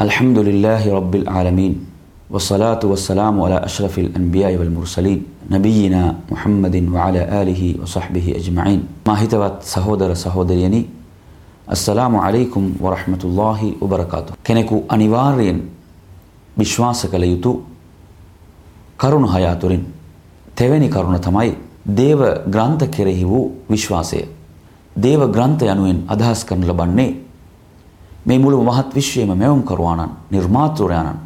الحمد لله رب العالمين والصلاة والسلام على أشرف الأنبياء والمرسلين نبينا محمد وعلى آله وصحبه أجمعين ما هتوات سهودر سهودريني السلام عليكم ورحمة الله وبركاته කෙනෙකු අනිවාර්යෙන් විශ්වාස කළ යුතු කරුණු හය අතුරින් තෙවැනි කරුණ තමයි දේව ග්‍රන්ථ කෙරෙහි වූ විශ්වාසය. දේව ග්‍රන්ථ යනුවෙන් අදහස් කරන ලබන්නේ මේ මුළු මහත් විශ්වයේම මෙවුම් කරවානන් නිර්මාතෘරයාණන්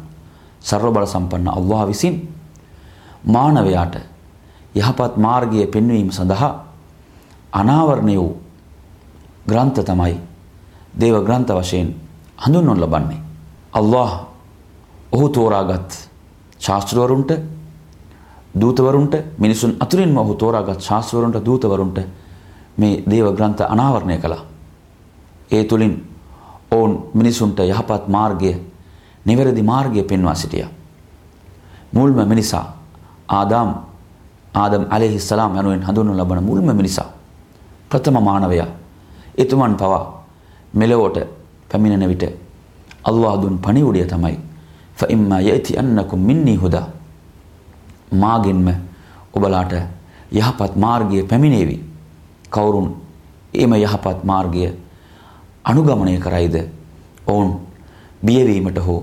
සර්ව බල සම්පන්න අල්ලාහ විසින් මානවයාට යහපත් මාර්ගය පෙන්වීම සඳහා අනාවරණය වූ ග්‍රන්ථ තමයි දේව ග්‍රන්ථ වශයෙන් හඳුන්වනු ලබන්නේ. අල්ලාහ් ඔහු තෝරාගත් ශාස්ත්‍රවරුන්ට දූතවරුන්ට මිනිසුන් අතුරින්ම ඔහු තෝරාගත් ශාස්ත්‍රවරුන්ට දූතවරුන්ට මේ දේව ග්‍රන්ථ අනාවරණය කළා. ඒ තුලින් ඔවුන් මිනිසුන්ට යහපත් මාර්ගය නිවැරදි මාර්ගය පෙන්වා සිටියා. මුල්ම මිනිසා ආදාම් ආදම් අලෙහිස්සලාම් යනුවෙන් හඳුන්වනු ලබන මුල්ම මිනිසා ප්‍රථම මානවයා. එතුමන් පවා මෙලොවට පැමිණෙන විට අල්ලාහ් දුන් පණිවුඩය තමයි. ෆඉම්මා යති අන්නකුම් මින්නී හුදා. මාගෙන්ම ඔබලාට යහපත් මාර්ගය පැමිණේවි. කවුරුන්? එම යහපත් මාර්ගය අනුගමනය කරයිද ඔවුන් බියවීමට හෝ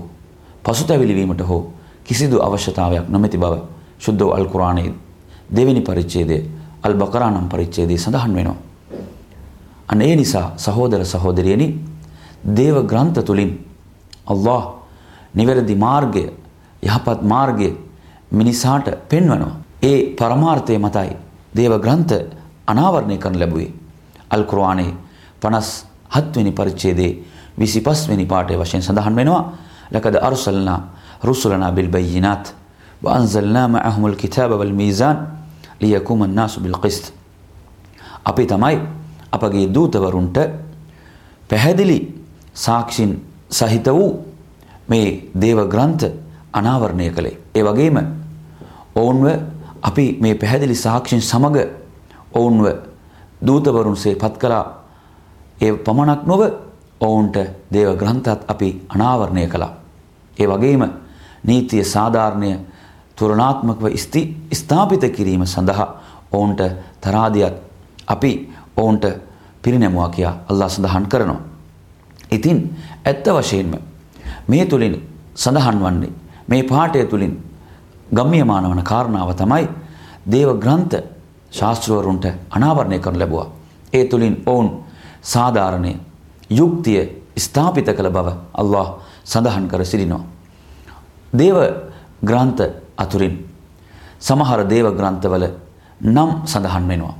පසුතැවිලිවීමට හෝ කිසිදු අවශ්‍යතාවයක් නොමැති බව ශුද්ධ අල් කුරාණයේ දෙවෙනි පරිච්ඡේදයේ අල් බකරා නම් පරිච්ඡේදයේ සඳහන් වෙනවා. අන්න ඒ නිසා සහෝදර සහෝදරියනි දේව ග්‍රන්ථ තුලින් අල්ලාහ් නිවැරදි මාර්ගය යහපත් මාර්ගය මිනිසාට පෙන්වනවා. ඒ පරමාර්ථය මතයි දේව ග්‍රන්ථ අනාවරණය කරන ලැබුවේ. අල් කුරාණයේ 57 වෙනි පරිච්ඡේදයේ 25 වෙනි පාඩේ වශයෙන් සඳහන් වෙනවා. ලකද අර්සල්නා රුසුලනා බිල් බයිනාත් وأنزلنا معهم الكتاب والميزان ليقوم الناس بالقسط අපි තමයි අපගේ දූතවරුන්ට පැහැදිලි සාක්ෂින් සහිත වූ මේ දේව ග්‍රන්ථ අනාවරණය කළේ. ඒ වගේම ඔවුන්ව අපි මේ පැහැදිලි සාක්ෂින් සමග ඔවුන්ව දූතවරුන්සේ පත් කළා. ඒ පමණක් නොව ඔවුන්ට දේව ග්‍රන්ථත් අපි අනාවරණය කළා. ඒ වගේම නීතිය සාධාරණය තුරණාත්මකව ස්ථාපිත කිරීම සඳහා ඔවුන්ට තරාදියත් අපි ඔවුන්ට පිරිනැමුවා කියා අල්ලා සඳහන් කරනවා. ඉතින් ඇත්ත වශයෙන්ම මේ තුළින් සඳහන් වන්නේ මේ පාඨය තුළින් ගම්මියමාන වන කාරණාව තමයි දේව ග්‍රන්ථ ශාස්ත්‍රවරුන්ට අනාවරණය කරනු ලැබුවා. ඒ තුළින් ඔවුන් සාධාරණය යුක්තිය ස්ථාපිත කළ බව අල්ලාහ් සඳහන් කර සිටිනවා. දේව ග්‍රන්ථ අතුරින් සමහර දේව ග්‍රන්ථවල නම් සඳහන් වෙනවා.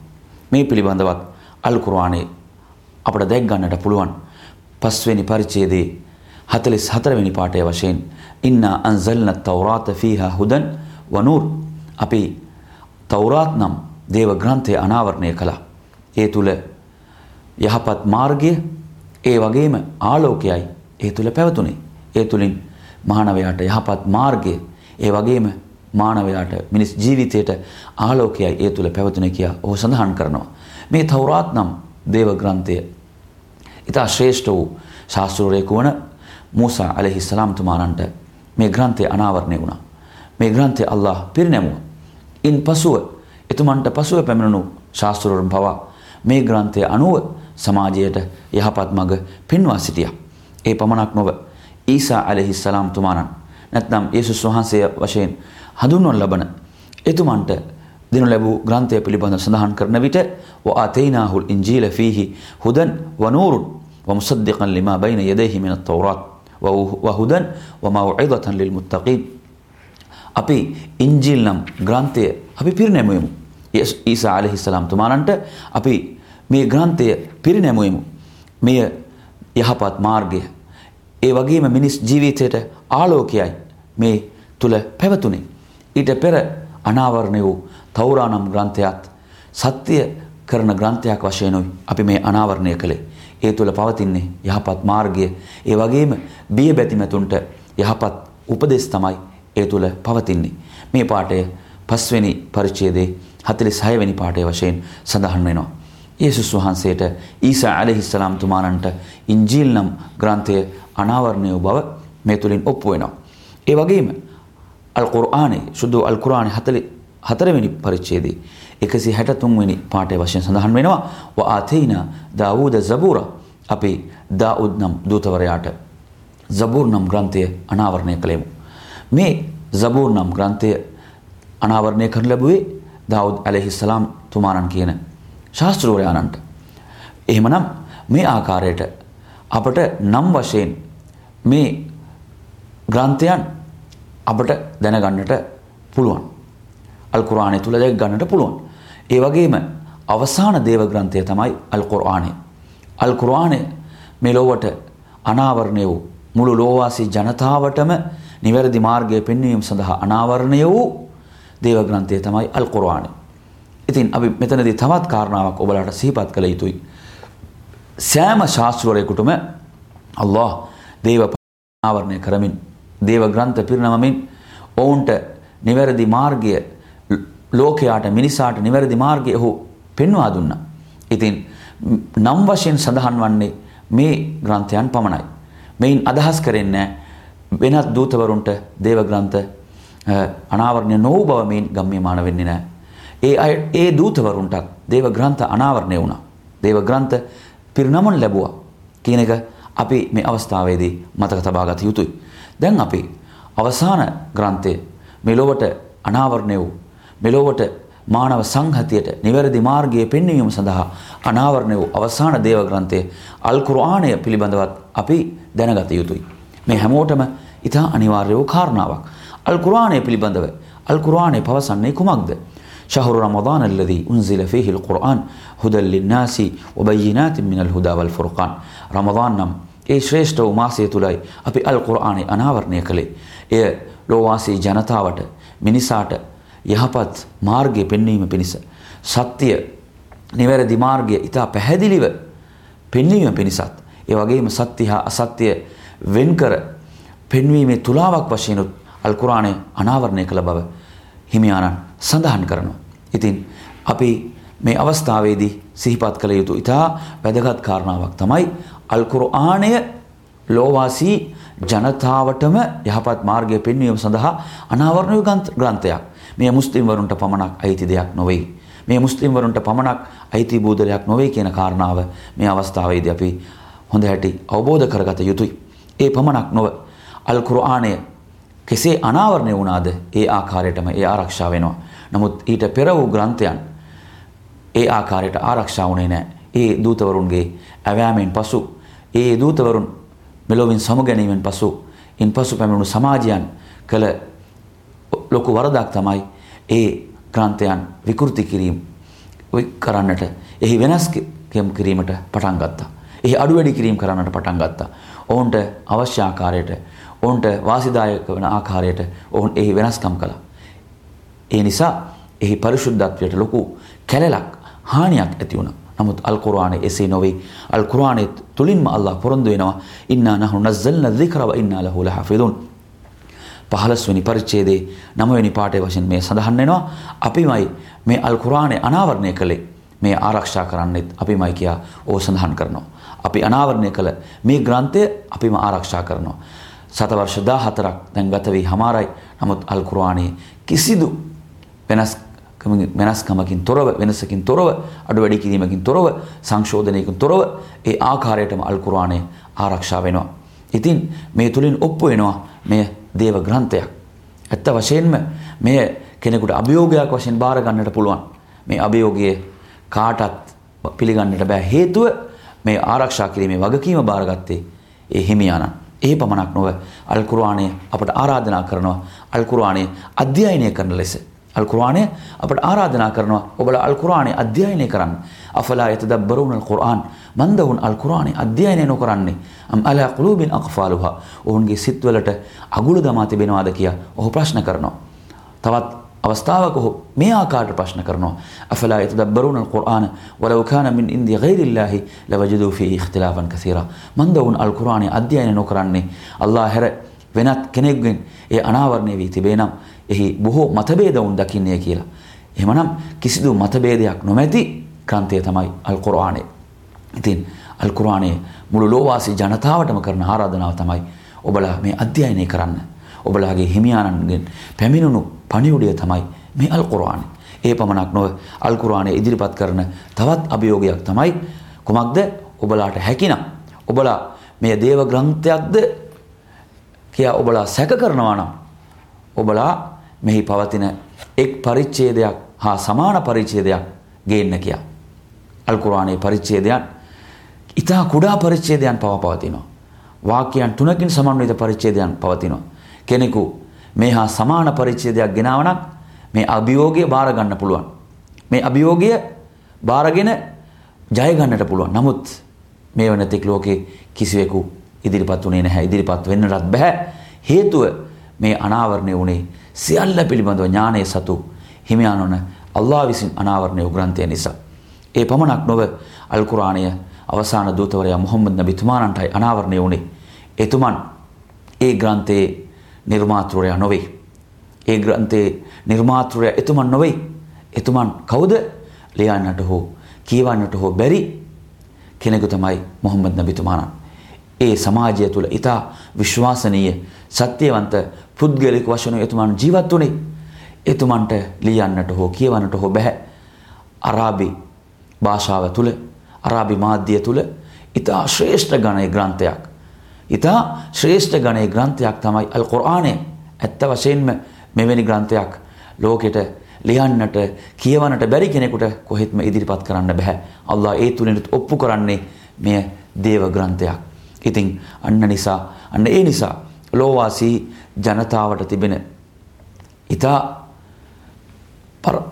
මේ පිළිබඳවත් අල් කුර්ආනයේ අපට දැක් ගන්නට පුළුවන් පස්වෙනි පරිච්ඡේදයේ 44 වෙනි පාඩය වශයෙන් ඉන්නා අන්සල්න තවරාත ෆීහා හුදන් වනූර් අපි තවරාත් නම් දේව ග්‍රන්ථය අනාවරණය කළා. ඒ තුල යහපත් මාර්ගය ඒ වගේම ආලෝකයයි ඒ තුල පැවතුනේ. ඒ තුලින් මානවයාට යහපත් මාර්ගය ඒ වගේම මානවයාට මිනිස් ජීවිතයට ආලෝකයයි ඒ තුල පැවතුනේ කියා ඔහු සඳහන් කරනවා. මේ තවරාත් නම් දේව ග්‍රන්ථය ඉතා ශ්‍රේෂ්ඨ වූ ශාස්ත්‍රවරයෙකු වන මූසා අලෙහිස්සලාම් තුමාණන්ට මේ ග්‍රන්ථය අනාවරණය වුණා. මේ ග්‍රන්ථය අල්ලාහ් පිරිනැමුවා. ඉන් පසුව එතුමන්ට පසුව පැමිණුණු ශාස්ත්‍රවරුන් පවා මේ ග්‍රන්ථය අනුව සමාජයට යහපත් මඟ පෙන්වා සිටියා. ඒ පමණක් නොව ඊසා අලෙහිස්සලාම් තුමාණන් නැත්නම් යේසුස් වහන්සේ වශයෙන් හඳුන්වන ලබන එතුමන්ට දෙනු ලැබූ ග්‍රන්ථය පිළිබඳව සඳහන් කරන විට وآتيناهُ الإنجيل فيه هدى ونور ومصدقا لما بين يديه من التوراة وهدى وموعظة للمتقين අපි ඉන්ජිල් නම් ග්‍රන්ථය අපි පිරිනැමුවෙමු. ඊසා අලෙහිස්සලාම් තුමාණන්ට අපි මේ ග්‍රන්ථය පිරිනැමුවෙමු. මෙය යහපත් මාර්ගය. ඒ වගේම මිනිස් ජීවිතයට ආලෝකයයි මේ තුල පැවතුනේ. ඊට පෙර අනාවරණය වූ තවරා නම් ග්‍රන්ථයත් සත්‍ය කරන ග්‍රන්ථයක් වශයෙන් අපි මේ අනාවරණය කළේ. ඒ තුල පවතින්නේ යහපත් මාර්ගය. ඒ වගේම බිය බැතිමතුන්ට යහපත් උපදෙස් තමයි ඒ තුල පවතින්නේ. මේ පාඩය පස්වෙනි පරිච්ඡේදයේ 46 වෙනි පාඩය වශයෙන් සඳහන් වෙනවා. යේසුස් වහන්සේට ඊසා අලෙහිස්සලාම් තුමාණන්ට ඉන්ජීල් නම් ග්‍රන්ථය අනාවරණය වූ බව මේ තුලින් ඔප්පු වෙනවා. ඒ වගේම අල් කුර්ආනේ සුදු අල් කුර්ආනේ 44 වෙනි පරිච්ඡේදයේ 163 වෙනි පාඩේ වශයෙන් සඳහන් වෙනවා ව ආතේනා දාවූද සබූරා අපි දාවුද් නම් දූතවරයාට සබූර් නම් ග්‍රන්ථය අනාවරණය කළෙමු. මේ සබූර් නම් ග්‍රන්ථය අනාවරණය කරන ලැබුවේ දාවුද් අලයිහිස්සලාම් තුමාණන් කියන ශාස්ත්‍රවරයාණන්ට. එහෙමනම් මේ ආකාරයට අපට නම් වශයෙන් මේ ග්‍රන්ථයන් අපට දැනගන්නට පුළුවන්. අල් කුර්ආනය තුල දැක ගන්නට පුළුවන්. ඒ වගේම අවසාන දේව ග්‍රන්ථය තමයි අල් කුර්ආනය. අල් කුර්ආනය මේ ලෝවට අනාවරණය වූ මුළු ලෝවාසී ජනතාවටම නිවැරදි මාර්ගය පෙන්වීම සඳහා අනාවරණය වූ දේව ග්‍රන්ථය තමයි අල් කුර්ආනය. ඉතින් අපි මෙතනදී තවත් කාරණාවක් ඔබලාට සිහිපත් කළ යුතුයි. සෑම ශාස්ත්‍රවරයෙකුටම අල්ලාහ් දේව ආවරණය කරමින් දේව ග්‍රන්ථ පිරිනමමින් ඔවුන්ට නිවැරදි මාර්ගය ලෝකයාට මිනිසාට නිවැරදි මාර්ගය ඔහු පෙන්වා දුන්නා. ඉතින් නම් වශයෙන් සඳහන් වන්නේ මේ ග්‍රන්ථයන් පමණයි. මෙයින් අදහස් කරන්නේ වෙනත් දූතවරුන්ට දේව ග්‍රන්ථ අනාවරණය නොවූ බව මෙයින් ගම්මියමාන වෙන්නේ නැහැ. ඒ අය ඒ දූතවරුන්ටත් දේව ග්‍රන්ථ අනාවරණය වුණා. දේව ග්‍රන්ථ පිරිනමන ලැබුවා කියන එක අපි මේ අවස්ථාවේදී මතක තබා ගත යුතුයි. දැන් අපි අවසාන ග්‍රන්ථය මෙලොවට අනාවරණය වූ මෙලොවට මානව සංහතියට නිවැරදි මාර්ගයේ පෙන්වීම සඳහා අනාවරණය වූ අවසාන දේව ග්‍රන්ථය අල් කුර්ආනය පිළිබඳවත් අපි දැනගත යුතුයි. මේ හැමෝටම ඉතා අනිවාර්ය වූ කාරණාවක්. අල් කුර්ආනය පිළිබඳව අල් කුර්ආනය පවසන්නේ කුමක්ද? شهر رمضان الذي أنزل فيه القرآن هدى للناس وبينات من الهدى والفرقان رمضان නම් ඒ ශ්‍රේෂ්ඨ වූ මාසය තුලයි අපි අල් කුර්ආනය අනාවරණය කළේ. එය ලෝවාසී ජනතාවට මිනිසාට යහපත් මාර්ගය පෙන්වීම පිණිස සත්‍ය නිවැරදි මාර්ගය ඊට පැහැදිලිව පෙන්වීම පිණිසත් ඒ වගේම සත්‍ය හා අසත්‍ය වෙන්කර පෙන්වීමේ තුලාවක් වශයෙන් අල් කුර්ආනය අනාවරණය කළ බව හිමියාණන් සඳහන් කරනවා. ඉතින් අපි මේ අවස්ථාවේදී සිහිපත් කළ යුතු ඉතා වැදගත් කාරණාවක් තමයි අල් කුර්ආනය ලෝවාසී ජනතාවටම යහපත් මාර්ගය පෙන්වීම සඳහා අනාවරණ ග්‍රන්ථයක්. මේ මුස්ලිම් වරුන්ට පමණක් අයිති දෙයක් නොවේ. මේ මුස්ලිම් වරුන්ට පමණක් අයිති බූදලයක් නොවේ කියන කාරණාව මේ අවස්ථාවේදී අපි හොඳ හැටි අවබෝධ කරගත යුතුයි. ඒ පමණක් නොව අල් කුර්ආනය කෙසේ අනාවරණය වුණාද ඒ ආකාරයටම ඒ ආරක්ෂා වෙනවා. නමුත් ඊට පෙර වූ ග්‍රන්ථයන් ඒ ආකාරයට ආරක්ෂා වුණේ නැහැ. ඒ දූතවරුන්ගේ ඇවෑමෙන් පසු ඒ දූතවරුන් මෙලොවින් සමුගැනීමෙන් පසු ඉන්පසු පැමිණුණු සමාජයන් කළ ලොකු වරදක් තමයි ඒ ග්‍රන්ථයන් විකෘති කිරීම කරන්නට එහි වෙනස් කිරීමට පටන් ගත්තා. එහි අඩු වැඩි කිරීම කරන්නට පටන් ගත්තා. ඔවුන්ට අවශ්‍ය ආකාරයට ඔවුන්ට වාසිදායක වන ආකාරයට ඔවුන් එහි වෙනස්කම් කළා. ඒ නිසා එහි පරිශුද්ධත්වයට ලොකු කැලලක් හානියක් ඇති වුණා. නමුත් අල් කුර්ආනයේ එසේ නොවේ. අල් කුර්ආනයේ තුලින්ම අල්ලාහ් පොරොන්දු වෙනවා ඉන්නා නහු නස්සල්නා ධික්ර ව ඉන්නා ලහු ලහෆිදුන්. 15 වෙනි පරිච්ඡේදයේ 9 වෙනි පාඩේ වශයෙන් මේ සඳහන් වෙනවා අපිමයි මේ අල් කුර්ආනයේ අනාවරණය කළේ මේ ආරක්ෂා කරන්නෙත් අපිමයි කියා ඕ සඳහන් කරනවා. අපි අනාවරණය කළ මේ ග්‍රන්ථය අපිම ආරක්ෂා කරනවා. සතවර්ෂ 14ක් දැන් ගත වී හමාරයි. නමුත් අල් කුර්ආනයේ කිසිදු වෙනස් වෙනස්කමකින් තොරව වෙනසකින් තොරව අඩු වැඩි කිරීමකින් තොරව සංශෝධනයකින් තොරව ඒ ආකාරයටම අල් කුර්ආනය ආරක්ෂා වෙනවා. ඉතින් මේ තුලින් ඔප්පු වෙනවා මේ දේව ග්‍රන්ථයක්. ඇත්ත වශයෙන්ම මෙය කෙනෙකුට අභියෝගයක් වශයෙන් බාර ගන්නට පුළුවන්. මේ අභියෝගයේ කාටත් පිළිගන්නට බෑ හේතුව මේ ආරක්ෂා කිරීමේ වගකීම බාරගත්තේ ඒ හිමියාණන්. ඒ පමණක් නොව අල් කුර්ආනය අපට ආරාධනා කරනවා අල් කුර්ආනය අධ්‍යයනය කරන ලෙස. අල් කුර්ආනය අපට ආරාධනා කරනවා ඔබලා අල් කුර්ආනය අධ්‍යයනය කරන්න. අෆලා යතදබ්බරුන අල් කුර්ආන් මන්දවුන් අල් කුර්ආනය අධ්‍යයනය නොකරන්නේ. අම් අලා කුලූබින් අක්ෆාලුහා. ඔවුන්ගේ සිත්වලට අගුල දමා තිබෙනවාද කියා ඔහු ප්‍රශ්න කරනවා. තවත් අවස්ථාවක ඔහු මේ ආකාරයට ප්‍රශ්න කරනවා අෆලා යතදබ්බරුන අල්කුර්ආන වලව් කාන මින් ඉන්දි ගෛරිල්ලාහි ලවජදූ ෆී ඉඛ්තිලාෆන් කසීරා මන් දවුන් අල්කුර්ආනය අධ්‍යයනය නොකරන්නේ අල්ලාහ් හැර වෙනත් කෙනෙක්ගෙන් ඒ අනාවරණය වී තිබේ නම් එහි බොහෝ මතභේද වුන් දකින්නේ කියලා එහෙමනම් කිසිදු මතභේදයක් නොමැති ක්‍රන්තය තමයි අල්කුර්ආනය ඉතින් අල්කුර්ආනය මුළු ලෝවාසී ජනතාවටම කරන ආරාධනාව තමයි ඔබලා මේ අධ්‍යයනය කරන්න. ඔබලාගේ හිමියාණන්ගෙන් පැමිණුණු පණිවුඩය තමයි මේ අල් කුර්ආනය. ඒ පමණක් නොව අල් කුර්ආනය ඉදිරිපත් කරන තවත් අභියෝගයක් තමයි කුමක්ද? ඔබලාට හැකිනම් ඔබලා මේ දේව ග්‍රන්ථයක්ද කියා ඔබලා සැක කරනවා නම් ඔබලා මෙහි පවතින එක් පරිච්ඡේදයක් හා සමාන පරිච්ඡේදයක් ගේන්න කියා. අල් කුර්ආනයේ පරිච්ඡේදයන් ඊටා කුඩා පරිච්ඡේදයන් පව පවතිනවා. වාක්‍යයන් තුනකින් සමන්විත පරිච්ඡේදයන් පවතිනවා. කෙනෙකු මේ හා සමාන පරිච්ඡේදයක් ගෙනාව නම් මේ අභියෝගය බාර ගන්න පුළුවන්. මේ අභියෝගය බාරගෙන ජය ගන්නට පුළුවන්. නමුත් මේ වෙනතෙක් ලෝකේ කිසිවෙකු ඉදිරිපත් වුණේ නැහැ. ඉදිරිපත් වෙන්නටත් බෑ. හේතුව මේ අනාවරණය වුණේ සියල්ල පිළිබඳව ඥානයේ සතු හිමියානොන අල්ලා විසින් අනාවරණය වූ ග්‍රන්ථය නිසා. ඒ පමණක් නොව අල් කුර්ආනය අවසාන දූතවරයා මුහම්මද් නබිතුමාණන්ටයි අනාවරණය වුණේ. එතුමන් ඒ ග්‍රන්ථයේ නිර්මාතෘරයා නොවේ. ඒ ග්‍රන්ථයේ නිර්මාතෘරයා එතුමන් නොවේ. එතුමන් කවුද? ලියන්නට හෝ කියවන්නට හෝ බැරි කෙනෙකු තමයි මුහම්මද් නබිතුමාණන්. ඒ සමාජය තුළ ඊට විශ්වාසනීය සත්‍යවන්ත පුද්ගලික වශයෙන් එතුමන් ජීවත් වුණේ. එතුමන්ට ලියන්නට හෝ කියවන්නට හෝ බෑ. අරාබි භාෂාව තුළ අරාබි මාධ්‍ය තුළ ඉතා ශ්‍රේෂ්ඨ ගණයේ ග්‍රන්ථයක්. ඉතා ශ්‍රේෂ්ඨ ගණයේ ග්‍රන්ථයක් තමයි අල් කුර්ආනය. ඇත්ත වශයෙන්ම මෙවැනි ග්‍රන්ථයක් ලෝකෙට ලියන්නට කියවන්නට බැරි කෙනෙකුට කොහෙත්ම ඉදිරිපත් කරන්න බෑ. අල්ලා ඒ තුලිනුත් ඔප්පු කරන්නේ මෙය දේව ග්‍රන්ථයක්. ඉතින් අන්න නිසා අන්න ඒ නිසා ලෝවාසී ජනතාවට තිබෙන ඉතා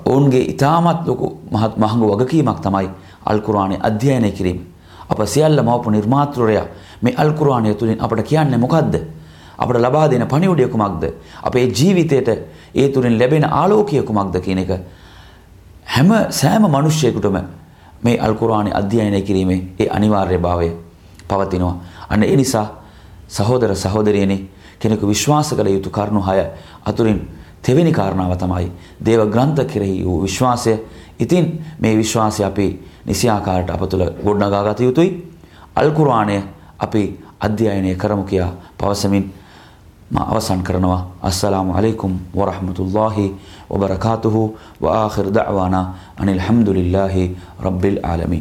ඔවුන්ගේ ඉතාමත් ලොකු මහත් මහඟු වගකීමක් තමයි අල් කුර්ආනය අධ්‍යයනය කිරීම. අප සියල්ල මවපු නිර්මාතෘරයා මේ අල් කුර්ආනය තුලින් අපට කියන්නේ මොකද්ද? අපට ලබා දෙන පණිවුඩය කුමක්ද? අපේ ජීවිතයට ඒ තුලින් ලැබෙන ආලෝකය කුමක්ද කියන එක හැම සෑම මිනිස්සෙකුටම මේ අල් කුර්ආනය අධ්‍යයනය කිරීමේ ඒ අනිවාර්යභාවය පවතිනවා. අන්න ඒ නිසා සහෝදර සහෝදරියනි කෙනෙකු විශ්වාස කළ යුතු කරුණු හය අතුරින් තෙවෙනි කාරණාව තමයි දේව ග්‍රන්ථ කෙරෙහි වූ විශ්වාසය. ඉතින් මේ විශ්වාසය අපි නිසියාකාරට අප තුළ ගොඩනගා ගත යුතුයි. අල් කුර්ආනය අපි අධ්‍යයනය කරමු කියා පවසමින් මා අවසන් කරනවා අස්සලාමු අලයිකුම් වරහමතුල්ලාහි වබරකාතුහු වආඛිර් දඅවානා අනිල් හම්දුලිල්ලාහි රබ්බිල් ආලමීන්